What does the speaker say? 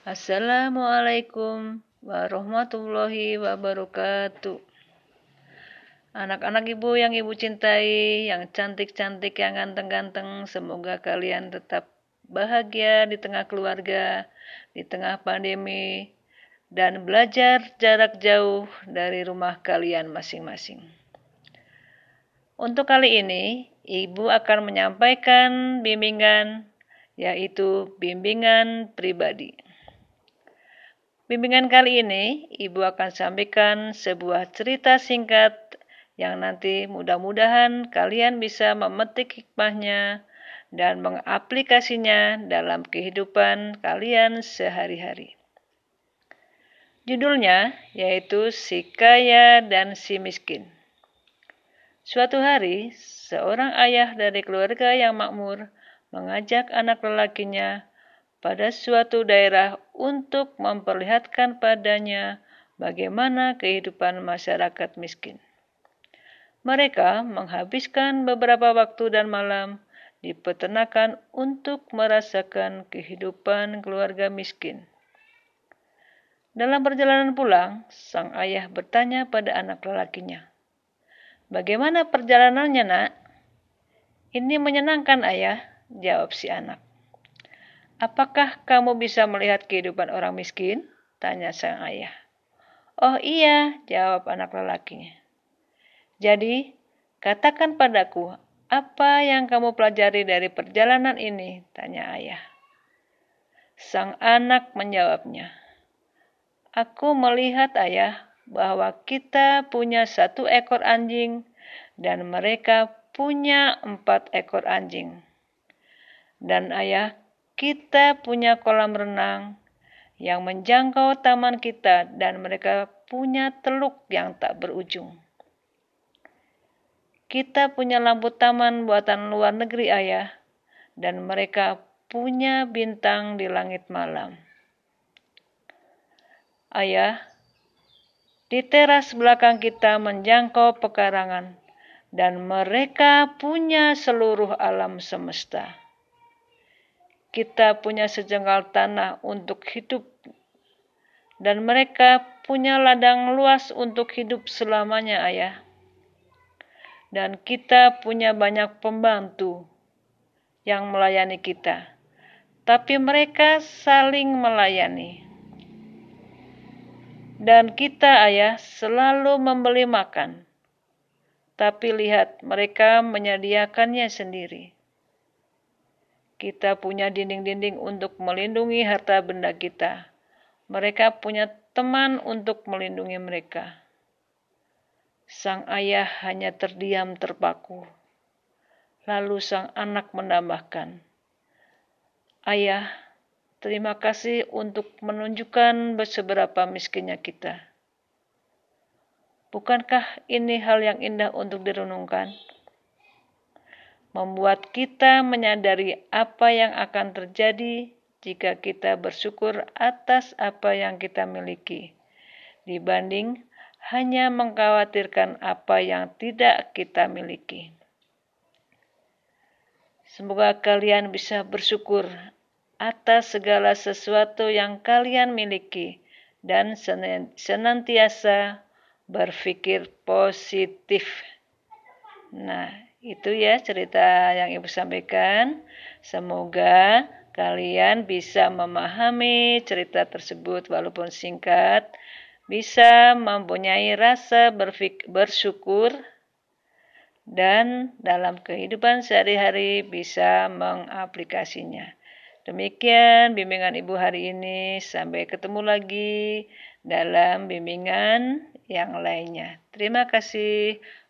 Assalamualaikum warahmatullahi wabarakatuh. Anak-anak ibu yang ibu cintai, yang cantik-cantik, yang ganteng-ganteng, semoga kalian tetap bahagia di tengah keluarga, di tengah pandemi, dan belajar jarak jauh dari rumah kalian masing-masing. Untuk kali ini, ibu akan menyampaikan bimbingan, yaitu bimbingan pribadi. Bimbingan kali ini, Ibu akan sampaikan sebuah cerita singkat yang nanti mudah-mudahan kalian bisa memetik hikmahnya dan mengaplikasinya dalam kehidupan kalian sehari-hari. Judulnya yaitu Si Kaya dan Si Miskin. Suatu hari, seorang ayah dari keluarga yang makmur mengajak anak lelakinya pada suatu daerah untuk memperlihatkan padanya bagaimana kehidupan masyarakat miskin. Mereka menghabiskan beberapa waktu dan malam di peternakan untuk merasakan kehidupan keluarga miskin. Dalam perjalanan pulang, sang ayah bertanya pada anak lelakinya, "Bagaimana perjalanannya, Nak?" "Ini menyenangkan, Ayah," jawab si anak. Apakah kamu bisa melihat kehidupan orang miskin? Tanya sang ayah. Oh iya, jawab anak lelakinya. Jadi, katakan padaku, apa yang kamu pelajari dari perjalanan ini? Tanya ayah. Sang anak menjawabnya. Aku melihat ayah bahwa kita punya satu ekor anjing dan mereka punya empat ekor anjing. Dan ayah kita punya kolam renang yang menjangkau taman kita dan mereka punya teluk yang tak berujung. Kita punya lampu taman buatan luar negeri ayah dan mereka punya bintang di langit malam. Ayah, di teras belakang kita menjangkau pekarangan dan mereka punya seluruh alam semesta kita punya sejengkal tanah untuk hidup dan mereka punya ladang luas untuk hidup selamanya, Ayah. Dan kita punya banyak pembantu yang melayani kita, tapi mereka saling melayani. Dan kita, Ayah, selalu membeli makan, tapi lihat mereka menyediakannya sendiri. Kita punya dinding-dinding untuk melindungi harta benda kita. Mereka punya teman untuk melindungi mereka. Sang ayah hanya terdiam terpaku. Lalu sang anak menambahkan, Ayah, terima kasih untuk menunjukkan seberapa miskinnya kita. Bukankah ini hal yang indah untuk direnungkan? Membuat kita menyadari apa yang akan terjadi jika kita bersyukur atas apa yang kita miliki, dibanding hanya mengkhawatirkan apa yang tidak kita miliki. Semoga kalian bisa bersyukur atas segala sesuatu yang kalian miliki dan senantiasa berpikir positif. Nah, itu ya cerita yang Ibu sampaikan. Semoga kalian bisa memahami cerita tersebut walaupun singkat, bisa mempunyai rasa bersyukur dan dalam kehidupan sehari-hari bisa mengaplikasinya. Demikian bimbingan Ibu hari ini. Sampai ketemu lagi dalam bimbingan yang lainnya. Terima kasih.